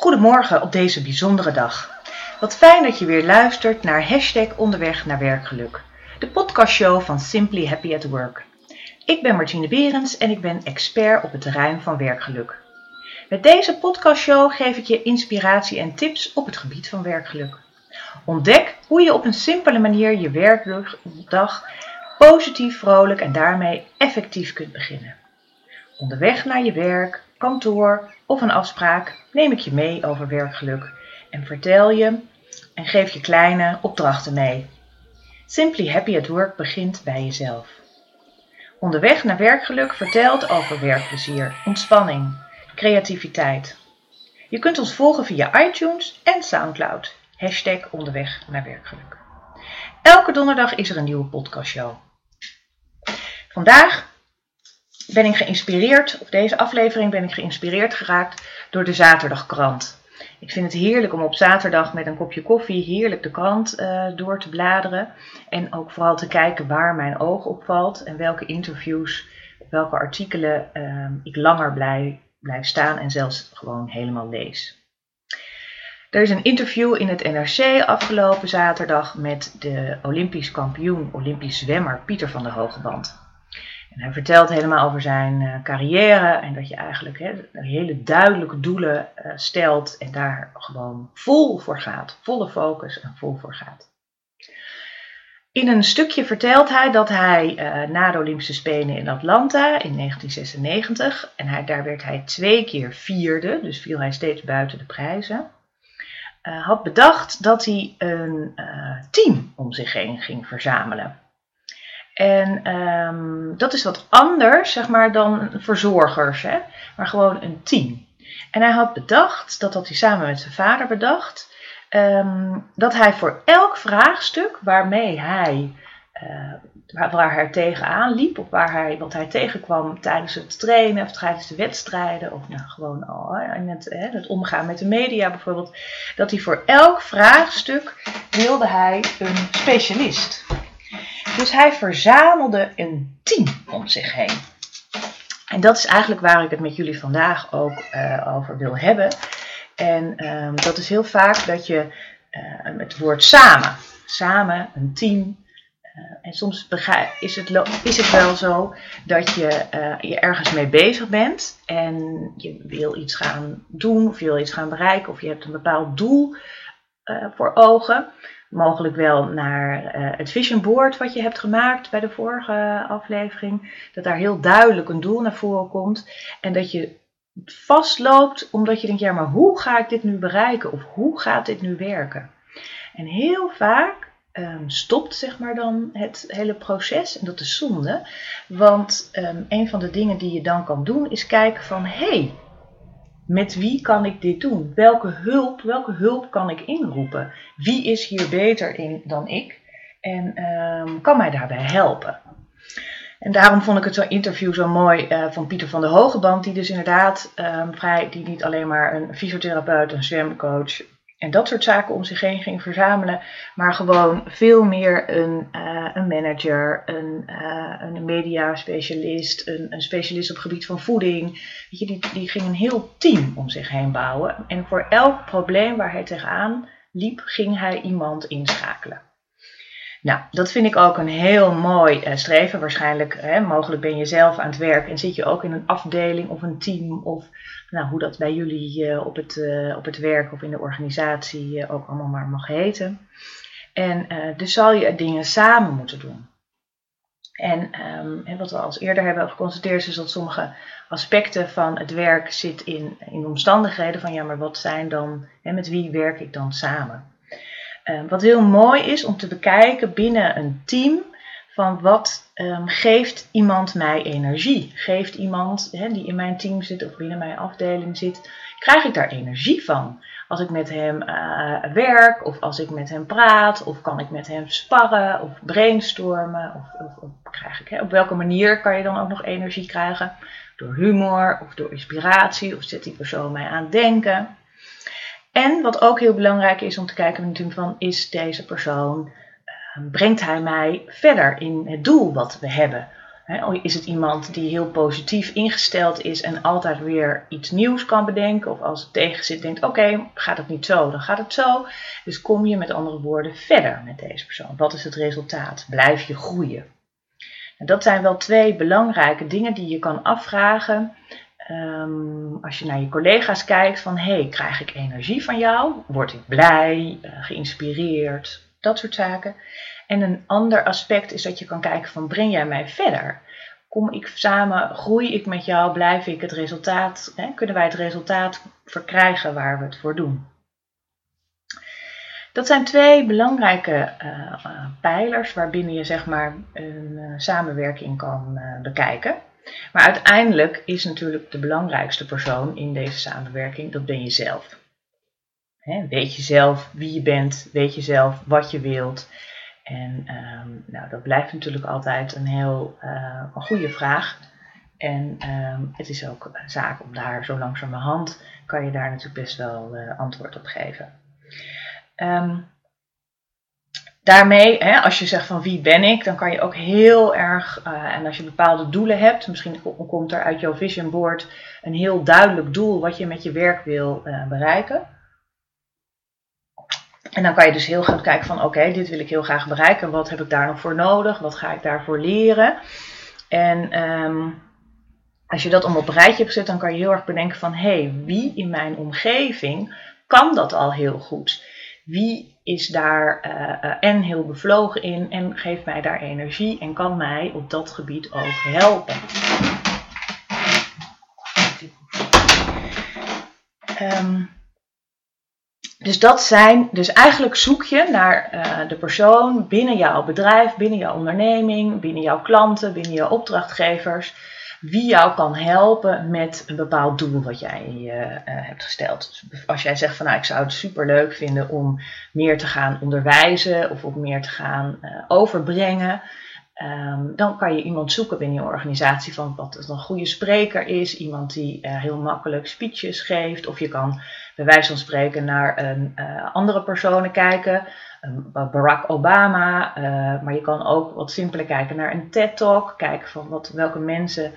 Goedemorgen op deze bijzondere dag. Wat fijn dat je weer luistert naar hashtag onderweg naar werkgeluk. De podcastshow van Simply Happy at Work. Ik ben Martine Berends en ik ben expert op het terrein van werkgeluk. Met deze podcastshow geef ik je inspiratie en tips op het gebied van werkgeluk. Ontdek hoe je op een simpele manier je werkdag positief, vrolijk en daarmee effectief kunt beginnen. Onderweg naar je werk, kantoor of een afspraak neem ik je mee over werkgeluk en vertel je en geef je kleine opdrachten mee. Simply Happy at Work begint bij jezelf. Onderweg naar werkgeluk vertelt over werkplezier, ontspanning, creativiteit. Je kunt ons volgen via iTunes en Soundcloud. Hashtag onderweg naar werkgeluk. Elke donderdag is er een nieuwe podcastshow. Vandaag ben ik geïnspireerd, of deze aflevering ben ik geïnspireerd geraakt door de Zaterdagkrant. Ik vind het heerlijk om op zaterdag met een kopje koffie heerlijk de krant uh, door te bladeren. En ook vooral te kijken waar mijn oog op valt en welke interviews, welke artikelen uh, ik langer blijf, blijf staan en zelfs gewoon helemaal lees. Er is een interview in het NRC afgelopen zaterdag met de Olympisch kampioen, Olympisch zwemmer Pieter van der Hogeband. En hij vertelt helemaal over zijn uh, carrière en dat je eigenlijk hele duidelijke doelen uh, stelt en daar gewoon vol voor gaat. Volle focus en vol voor gaat. In een stukje vertelt hij dat hij uh, na de Olympische Spelen in Atlanta in 1996, en hij, daar werd hij twee keer vierde, dus viel hij steeds buiten de prijzen, had bedacht dat hij een team om zich heen ging verzamelen. En um, dat is wat anders, zeg maar, dan verzorgers, hè? maar gewoon een team. En hij had bedacht, dat had hij samen met zijn vader bedacht, um, dat hij voor elk vraagstuk waarmee hij, uh, waar, hij tegenaan liep, of waar hij, wat hij tegenkwam tijdens het trainen of tijdens de wedstrijden, of nou, gewoon in het, hè, het omgaan met de media bijvoorbeeld, dat hij voor elk vraagstuk wilde hij een specialist. Dus hij verzamelde een team om zich heen. En dat is eigenlijk waar ik het met jullie vandaag ook uh, over wil hebben. En um, dat is heel vaak dat je uh, het woord samen, samen, een team. Uh, en soms is het, is het wel zo dat je, je ergens mee bezig bent en je wil iets gaan doen of je wil iets gaan bereiken of je hebt een bepaald doel voor ogen mogelijk wel naar uh, het vision board wat je hebt gemaakt bij de vorige aflevering. Dat daar heel duidelijk een doel naar voren komt. En dat je vastloopt omdat je denkt, ja maar hoe ga ik dit nu bereiken? Of hoe gaat dit nu werken? En heel vaak um, stopt zeg maar dan het hele proces. En dat is zonde. Want um, een van de dingen die je dan kan doen is kijken van, hey, met wie kan ik dit doen? Welke hulp, welke hulp kan ik inroepen? Wie is hier beter in dan ik? En um, kan mij daarbij helpen? En daarom vond ik het zo'n interview zo mooi uh, van Pieter van der Hogeband, die dus inderdaad um, vrij, die niet alleen maar een fysiotherapeut, een zwemcoach, en dat soort zaken om zich heen ging verzamelen, maar gewoon veel meer een, uh, een manager, een, uh, een mediaspecialist, een, een specialist op het gebied van voeding. Weet je, die, die ging een heel team om zich heen bouwen. En voor elk probleem waar hij tegenaan liep, ging hij iemand inschakelen. Nou, dat vind ik ook een heel mooi uh, streven. Waarschijnlijk, hè, mogelijk ben je zelf aan het werk en zit je ook in een afdeling of een team of nou, hoe dat bij jullie uh, op, het, uh, op het werk of in de organisatie ook allemaal maar mag heten. En dus zal je dingen samen moeten doen. En, en wat we als eerder hebben geconstateerd is dat sommige aspecten van het werk zit in, in omstandigheden van ja, maar wat zijn dan, hè, met wie werk ik dan samen? Uh, wat heel mooi is om te bekijken binnen een team van wat um, geeft iemand mij energie? Geeft iemand die in mijn team zit of binnen mijn afdeling zit, krijg ik daar energie van? Als ik met hem uh, werk of als ik met hem praat of kan ik met hem sparren of brainstormen of, krijg ik, hè, op welke manier kan je dan ook nog energie krijgen? Door humor of door inspiratie of zet die persoon mij aan denken? En wat ook heel belangrijk is om te kijken natuurlijk van, is deze persoon, uh, brengt hij mij verder in het doel wat we hebben? is het iemand die heel positief ingesteld is en altijd weer iets nieuws kan bedenken? Of als het tegen zit, denkt: oké, gaat het niet zo, dan gaat het zo. Dus kom je met andere woorden verder met deze persoon. Wat is het resultaat? Blijf je groeien? En dat zijn wel twee belangrijke dingen die je kan afvragen. Ehm, als je naar je collega's kijkt, van hey, krijg ik energie van jou? Word ik blij, uh, geïnspireerd? Dat soort zaken. En een ander aspect is dat je kan kijken van breng jij mij verder? Kom ik samen, groei ik met jou, blijf ik het resultaat, hè, kunnen wij het resultaat verkrijgen waar we het voor doen? Dat zijn twee belangrijke uh, pijlers waarbinnen je zeg maar een samenwerking kan bekijken. Maar uiteindelijk is natuurlijk de belangrijkste persoon in deze samenwerking, dat ben je zelf. Hè, weet je zelf wie je bent, weet je zelf wat je wilt en um, nou, dat blijft natuurlijk altijd een heel uh, een goede vraag. En um, het is ook een zaak om daar zo langzamerhand kan je daar natuurlijk best wel uh, antwoord op geven. Um, daarmee, hè, als je zegt van wie ben ik, dan kan je ook heel erg, uh, en als je bepaalde doelen hebt, misschien komt er uit jouw vision board een heel duidelijk doel wat je met je werk wil bereiken. En dan kan je dus heel goed kijken van oké, dit wil ik heel graag bereiken. Wat heb ik daar nog voor nodig? Wat ga ik daarvoor leren? En um, als je dat allemaal op een rijtje hebt gezet, dan kan je heel erg bedenken van hé, hey, wie in mijn omgeving kan dat al heel goed? Wie is daar uh, uh, en heel bevlogen in en geeft mij daar energie en kan mij op dat gebied ook helpen? Um, dus dat zijn, dus eigenlijk zoek je naar uh, de persoon binnen jouw bedrijf, binnen jouw onderneming, binnen jouw klanten, binnen jouw opdrachtgevers, wie jou kan helpen met een bepaald doel wat jij uh, hebt gesteld. Dus als jij zegt van nou ik zou het super leuk vinden om meer te gaan onderwijzen of om meer te gaan overbrengen, Um, dan kan je iemand zoeken binnen je organisatie van wat een goede spreker is. Iemand die uh, heel makkelijk speeches geeft. Of je kan bij wijze van spreken naar een, andere personen kijken. Um, Barack Obama. Uh, maar je kan ook wat simpeler kijken naar een TED-talk. Kijken van wat, welke mensen,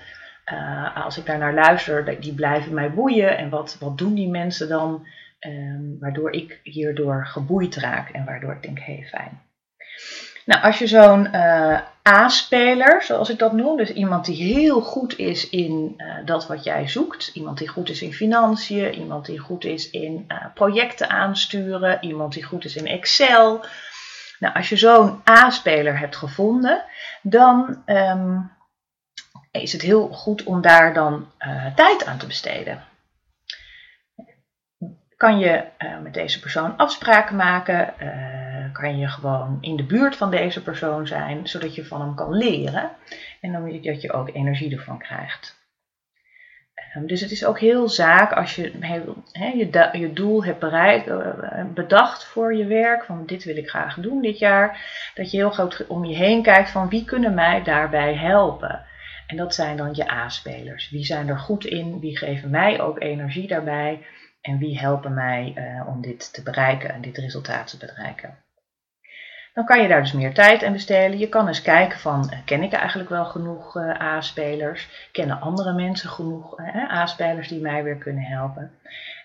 als ik daar naar luister, die blijven mij boeien. En wat, wat doen die mensen dan? Um, waardoor ik hierdoor geboeid raak. En waardoor ik denk, hé, hey, fijn. Nou, als je zo'n uh, A-speler, zoals ik dat noem, dus iemand die heel goed is in uh, dat wat jij zoekt, iemand die goed is in financiën, iemand die goed is in uh, projecten aansturen, iemand die goed is in Excel. Nou, als je zo'n A-speler hebt gevonden, dan um, is het heel goed om daar dan tijd aan te besteden kan je met deze persoon afspraken maken. Kan je gewoon in de buurt van deze persoon zijn, zodat je van hem kan leren. En dan dat je ook energie ervan krijgt. Um, dus het is ook heel zaak als je je, je, doel hebt bereikt, uh, bedacht voor je werk, van dit wil ik graag doen dit jaar, dat je heel goed om je heen kijkt van wie kunnen mij daarbij helpen. En dat zijn dan je A-spelers. Wie zijn er goed in? Wie geven mij ook energie daarbij? En wie helpen mij uh, om dit te bereiken en dit resultaat te bereiken. Dan kan je daar dus meer tijd aan besteden. Je kan eens kijken van, uh, ken ik eigenlijk wel genoeg uh, A-spelers? Kennen andere mensen genoeg A-spelers die mij weer kunnen helpen?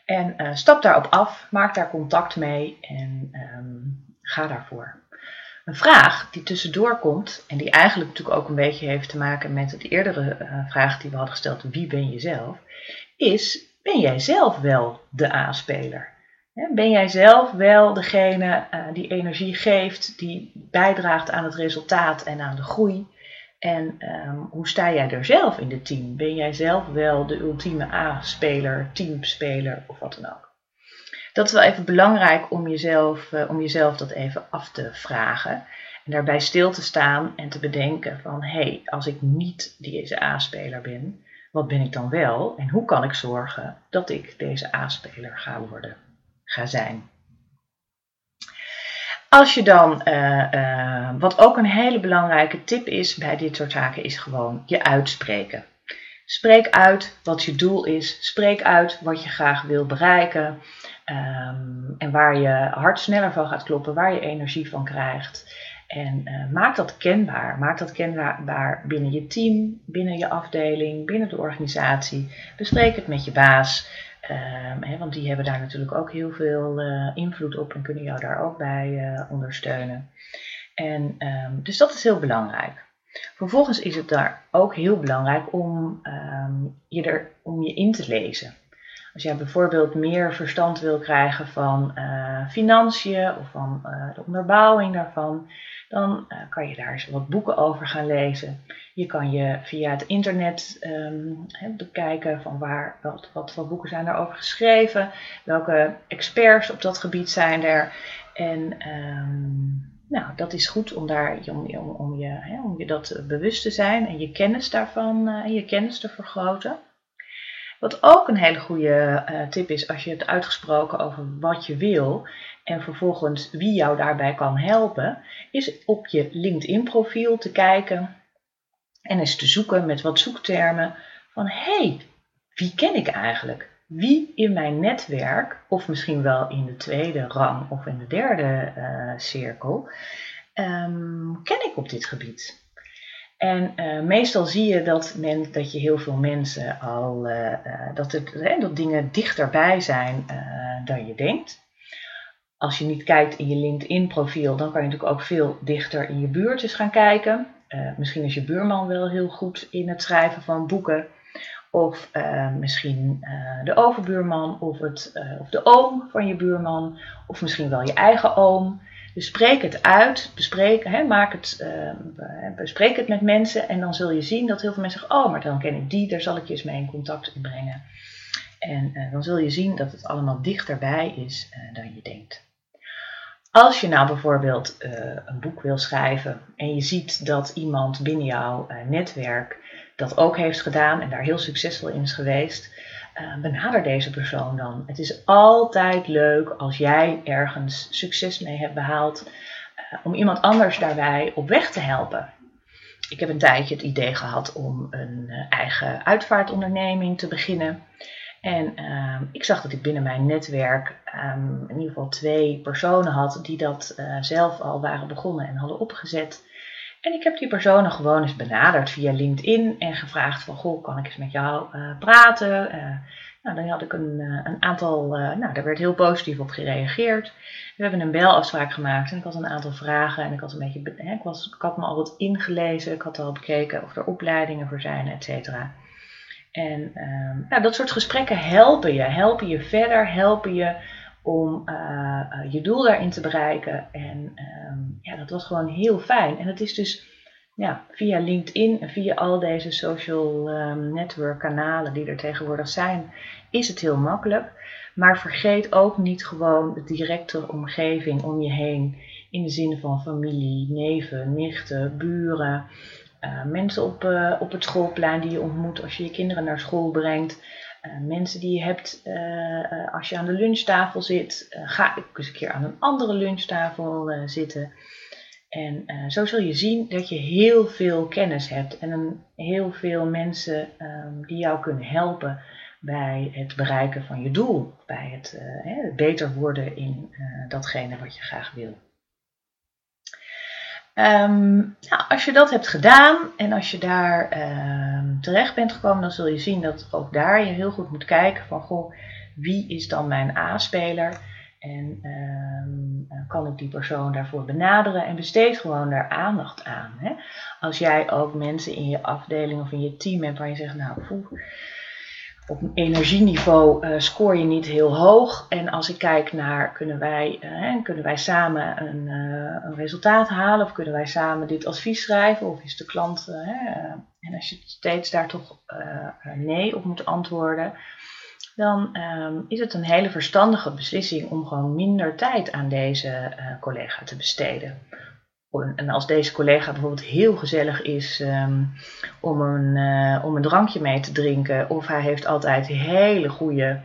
En stap daarop af, maak daar contact mee en um, ga daarvoor. Een vraag die tussendoor komt en die eigenlijk natuurlijk ook een beetje heeft te maken met de eerdere vraag die we hadden gesteld, wie ben je zelf, is ben jij zelf wel de A-speler? Ben jij zelf wel degene uh, die energie geeft, die bijdraagt aan het resultaat en aan de groei? En um, hoe sta jij er zelf in het team? Ben jij zelf wel de ultieme A-speler, teamspeler of wat dan ook? Dat is wel even belangrijk om jezelf, uh, om jezelf dat even af te vragen. En daarbij stil te staan en te bedenken van hé, hey, als ik niet deze A-speler ben, wat ben ik dan wel en hoe kan ik zorgen dat ik deze A-speler ga worden, ga zijn? Als je dan, uh, uh, wat ook een hele belangrijke tip is bij dit soort zaken, is gewoon je uitspreken. Spreek uit wat je doel is. Spreek uit wat je graag wil bereiken. Um, en waar je hart sneller van gaat kloppen, waar je energie van krijgt. En uh, maak dat kenbaar. Maak dat kenbaar binnen je team, binnen je afdeling, binnen de organisatie. Bespreek het met je baas. Hè, want die hebben daar natuurlijk ook heel veel uh, invloed op en kunnen jou daar ook bij uh, ondersteunen. En, um, dus dat is heel belangrijk. Vervolgens is het daar ook heel belangrijk om, um, je, er, om je in te lezen. Als jij bijvoorbeeld meer verstand wil krijgen van uh, financiën of van de onderbouwing daarvan, dan uh, kan je daar eens wat boeken over gaan lezen. Je kan je via het internet um, bekijken van waar, wat, wat voor boeken zijn er over geschreven, welke experts op dat gebied zijn er. En um, nou, dat is goed om, daar, om, om, je, om je dat bewust te zijn en je kennis daarvan en je kennis te vergroten. Wat ook een hele goede uh, tip is als je het uitgesproken over wat je wil en vervolgens wie jou daarbij kan helpen, is op je LinkedIn profiel te kijken en eens te zoeken met wat zoektermen van hé, hey, wie ken ik eigenlijk? Wie in mijn netwerk, of misschien wel in de tweede rang of in de derde uh, cirkel, um, ken ik op dit gebied? En uh, meestal zie je dat, men, dat je heel veel mensen al, uh, dat, het, dat dingen dichterbij zijn dan je denkt. Als je niet kijkt in je LinkedIn profiel, dan kan je natuurlijk ook veel dichter in je buurt eens gaan kijken. misschien is je buurman wel heel goed in het schrijven van boeken. Of misschien de overbuurman of, het, of de oom van je buurman. Of misschien wel je eigen oom. Dus spreek het uit, bespreek, hè, maak het, uh, bespreek het met mensen en dan zul je zien dat heel veel mensen zeggen, oh, maar dan ken ik die, daar zal ik je eens mee in contact brengen. En uh, dan zul je zien dat het allemaal dichterbij is uh, dan je denkt. Als je nou bijvoorbeeld een boek wil schrijven en je ziet dat iemand binnen jouw netwerk dat ook heeft gedaan en daar heel succesvol in is geweest, benader deze persoon dan. Het is altijd leuk als jij ergens succes mee hebt behaald, uh, om iemand anders daarbij op weg te helpen. Ik heb een tijdje het idee gehad om een uh, eigen uitvaartonderneming te beginnen. En ehm, ik zag dat ik binnen mijn netwerk um, in ieder geval twee personen had die dat zelf al waren begonnen en hadden opgezet. En ik heb die personen gewoon eens benaderd via LinkedIn en gevraagd van, goh, kan ik eens met jou uh, praten? Uh, nou, dan had ik een, uh, een aantal, nou, daar werd heel positief op gereageerd. We hebben een belafspraak gemaakt en ik had een aantal vragen en ik had een beetje, ik, was, ik had me al wat ingelezen, ik had al bekeken of er opleidingen voor zijn, et cetera. En ehm, nou, dat soort gesprekken helpen je, helpen je verder, helpen je om uh, uh, je doel daarin te bereiken. En um, ja, dat was gewoon heel fijn. En het is dus ja, via LinkedIn en via al deze social um, network kanalen die er tegenwoordig zijn, is het heel makkelijk. Maar vergeet ook niet gewoon de directe omgeving om je heen. In de zin van familie, neven, nichten, buren. Uh, mensen op, op het schoolplein die je ontmoet als je je kinderen naar school brengt. Uh, mensen die je hebt uh, als je aan de lunchtafel zit, ga ik eens een keer aan een andere lunchtafel zitten. En zo zul je zien dat je heel veel kennis hebt en een, heel veel mensen um, die jou kunnen helpen bij het bereiken van je doel, bij het hè, beter worden in datgene wat je graag wil. Um, nou, als je dat hebt gedaan en als je daar um, terecht bent gekomen, dan zul je zien dat ook daar je heel goed moet kijken van goh, wie is dan mijn A-speler? En um, kan ik die persoon daarvoor benaderen en besteed gewoon daar aandacht aan. Hè? Als jij ook mensen in je afdeling of in je team hebt waar je zegt, nou, poeh, op energieniveau uh, scoor je niet heel hoog. En als ik kijk naar kunnen wij, uh, kunnen wij samen een, uh, een, resultaat halen of kunnen wij samen dit advies schrijven of is de klant. en als je steeds daar toch nee op moet antwoorden, dan um, is het een hele verstandige beslissing om gewoon minder tijd aan deze collega te besteden. En als deze collega bijvoorbeeld heel gezellig is um, om, een, uh, om een drankje mee te drinken, of hij heeft altijd hele goede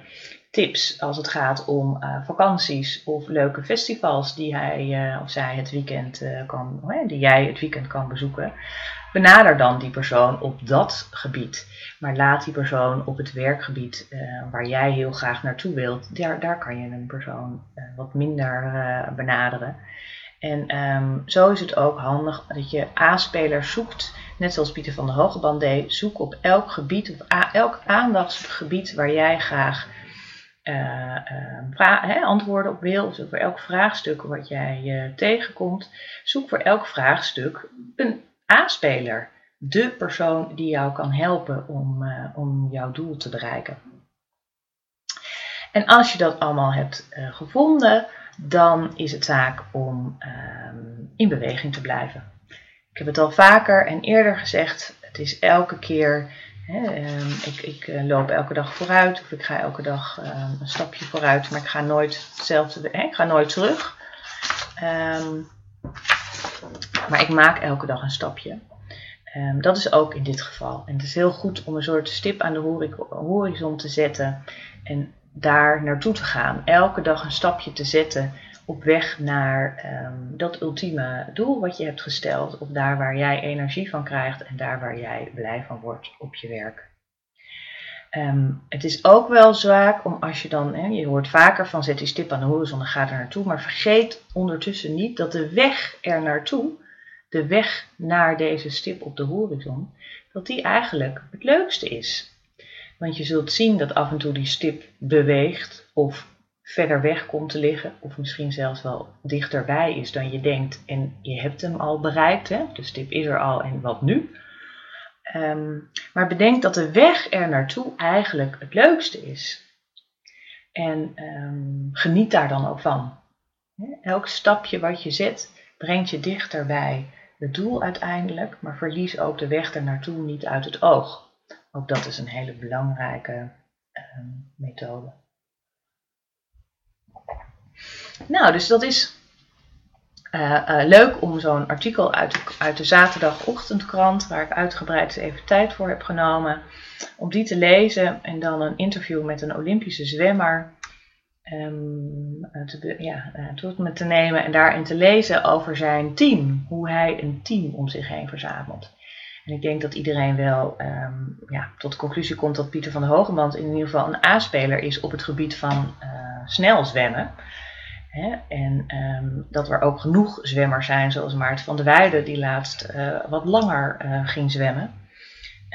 tips als het gaat om uh, vakanties of leuke festivals die hij uh, of zij het weekend kan, die jij het weekend kan bezoeken, benader dan die persoon op dat gebied. Maar laat die persoon op het werkgebied waar jij heel graag naartoe wilt, daar, daar kan je een persoon wat minder benaderen. En ehm, zo is het ook handig dat je A-spelers zoekt, net zoals Pieter van der Hogeband deed. Zoek op elk gebied of elk aandachtsgebied waar jij graag uh, antwoorden op wil. Of voor elk vraagstuk wat jij tegenkomt. Zoek voor elk vraagstuk een A-speler. De persoon die jou kan helpen om, om jouw doel te bereiken. En als je dat allemaal hebt gevonden, dan is het zaak om ehm, in beweging te blijven. Ik heb het al vaker en eerder gezegd, het is elke keer, ehm, ik, ik uh, loop elke dag vooruit of ik ga elke dag ehm, een stapje vooruit, maar ik ga nooit hetzelfde, ik ga nooit terug. maar ik maak elke dag een stapje. dat is ook in dit geval. En het is heel goed om een soort stip aan de horizon te zetten en daar naartoe te gaan. Elke dag een stapje te zetten op weg naar ehm, dat ultieme doel wat je hebt gesteld. Of daar waar jij energie van krijgt en daar waar jij blij van wordt op je werk. Ehm, het is ook wel zaak om als je dan, je hoort vaker van zet die stip aan de horizon en ga er naartoe. Maar vergeet ondertussen niet dat de weg er naartoe, de weg naar deze stip op de horizon, dat die eigenlijk het leukste is. Want je zult zien dat af en toe die stip beweegt of verder weg komt te liggen, of misschien zelfs wel dichterbij is dan je denkt en je hebt hem al bereikt. Hè? De stip is er al en wat nu? Ehm, maar bedenk dat de weg er naartoe eigenlijk het leukste is. En um, geniet daar dan ook van. Elk stapje wat je zet brengt je dichter bij het doel uiteindelijk, maar verlies ook de weg er naartoe niet uit het oog. Ook dat is een hele belangrijke ehm, methode. Nou, dus dat is uh, uh, leuk om zo'n artikel uit de, uit de zaterdagochtendkrant, waar ik uitgebreid even tijd voor heb genomen, om die te lezen en dan een interview met een Olympische zwemmer um, te, ja, tot me te nemen en daarin te lezen over zijn team, hoe hij een team om zich heen verzamelt. En ik denk dat iedereen wel um, ja, tot de conclusie komt dat Pieter van der Hogeband in ieder geval een A-speler is op het gebied van uh, snel zwemmen. En um, dat er ook genoeg zwemmers zijn, zoals Maarten van der Weijden, die laatst uh, wat langer uh, ging zwemmen.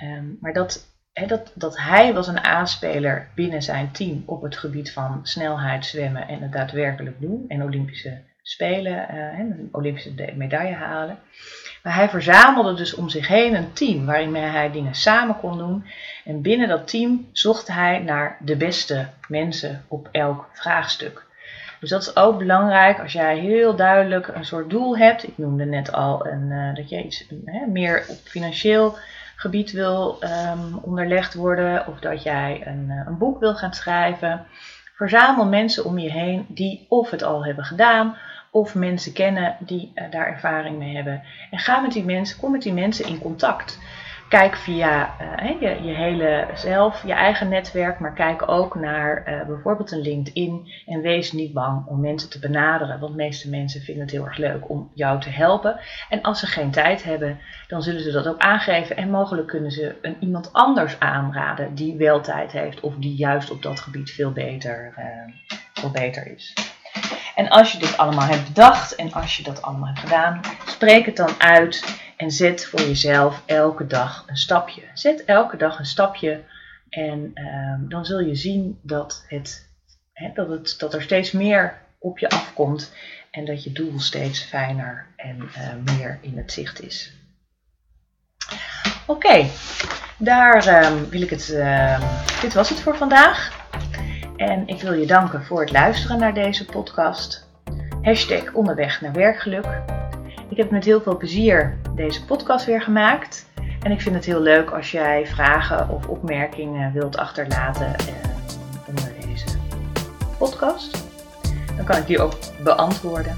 Um, maar dat, dat, dat hij was een A-speler binnen zijn team op het gebied van snelheid zwemmen en het daadwerkelijk doen. En Olympische Spelen, een Olympische medaille halen. Maar hij verzamelde dus om zich heen een team waarin hij dingen samen kon doen. En binnen dat team zocht hij naar de beste mensen op elk vraagstuk. Dus dat is ook belangrijk als jij heel duidelijk een soort doel hebt. Ik noemde net al een, uh, dat je iets meer op financieel gebied wil um, onderlegd worden. Of dat jij een, uh, een boek wil gaan schrijven. Verzamel mensen om je heen die of het al hebben gedaan of mensen kennen die uh, daar ervaring mee hebben. En ga met die mensen, kom met die mensen in contact. Kijk via uh, je, je, hele zelf, je eigen netwerk, maar kijk ook naar uh, bijvoorbeeld een LinkedIn en wees niet bang om mensen te benaderen, want de meeste mensen vinden het heel erg leuk om jou te helpen. En als ze geen tijd hebben, dan zullen ze dat ook aangeven en mogelijk kunnen ze een, iemand anders aanraden die wel tijd heeft of die juist op dat gebied veel beter, veel beter is. En als je dit allemaal hebt bedacht en als je dat allemaal hebt gedaan, spreek het dan uit en zet voor jezelf elke dag een stapje. Zet elke dag een stapje en uh, dan zul je zien dat, het, dat, het, dat er steeds meer op je afkomt en dat je doel steeds fijner en uh, meer in het zicht is. Oké, daar uh, wil ik het. Ehm, dit was het voor vandaag. En ik wil je danken voor het luisteren naar deze podcast. Hashtag onderweg naar werkgeluk. Ik heb met heel veel plezier deze podcast weer gemaakt. En ik vind het heel leuk als jij vragen of opmerkingen wilt achterlaten eh, onder deze podcast. Dan kan ik die ook beantwoorden.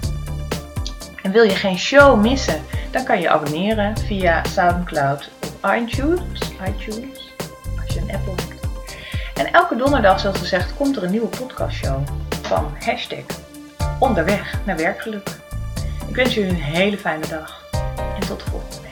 En wil je geen show missen, dan kan je abonneren via SoundCloud of iTunes. iTunes als je een Apple. En elke donderdag, zoals gezegd, komt er een nieuwe podcastshow van hashtag onderweg naar werkgeluk. Ik wens jullie een hele fijne dag en tot de volgende.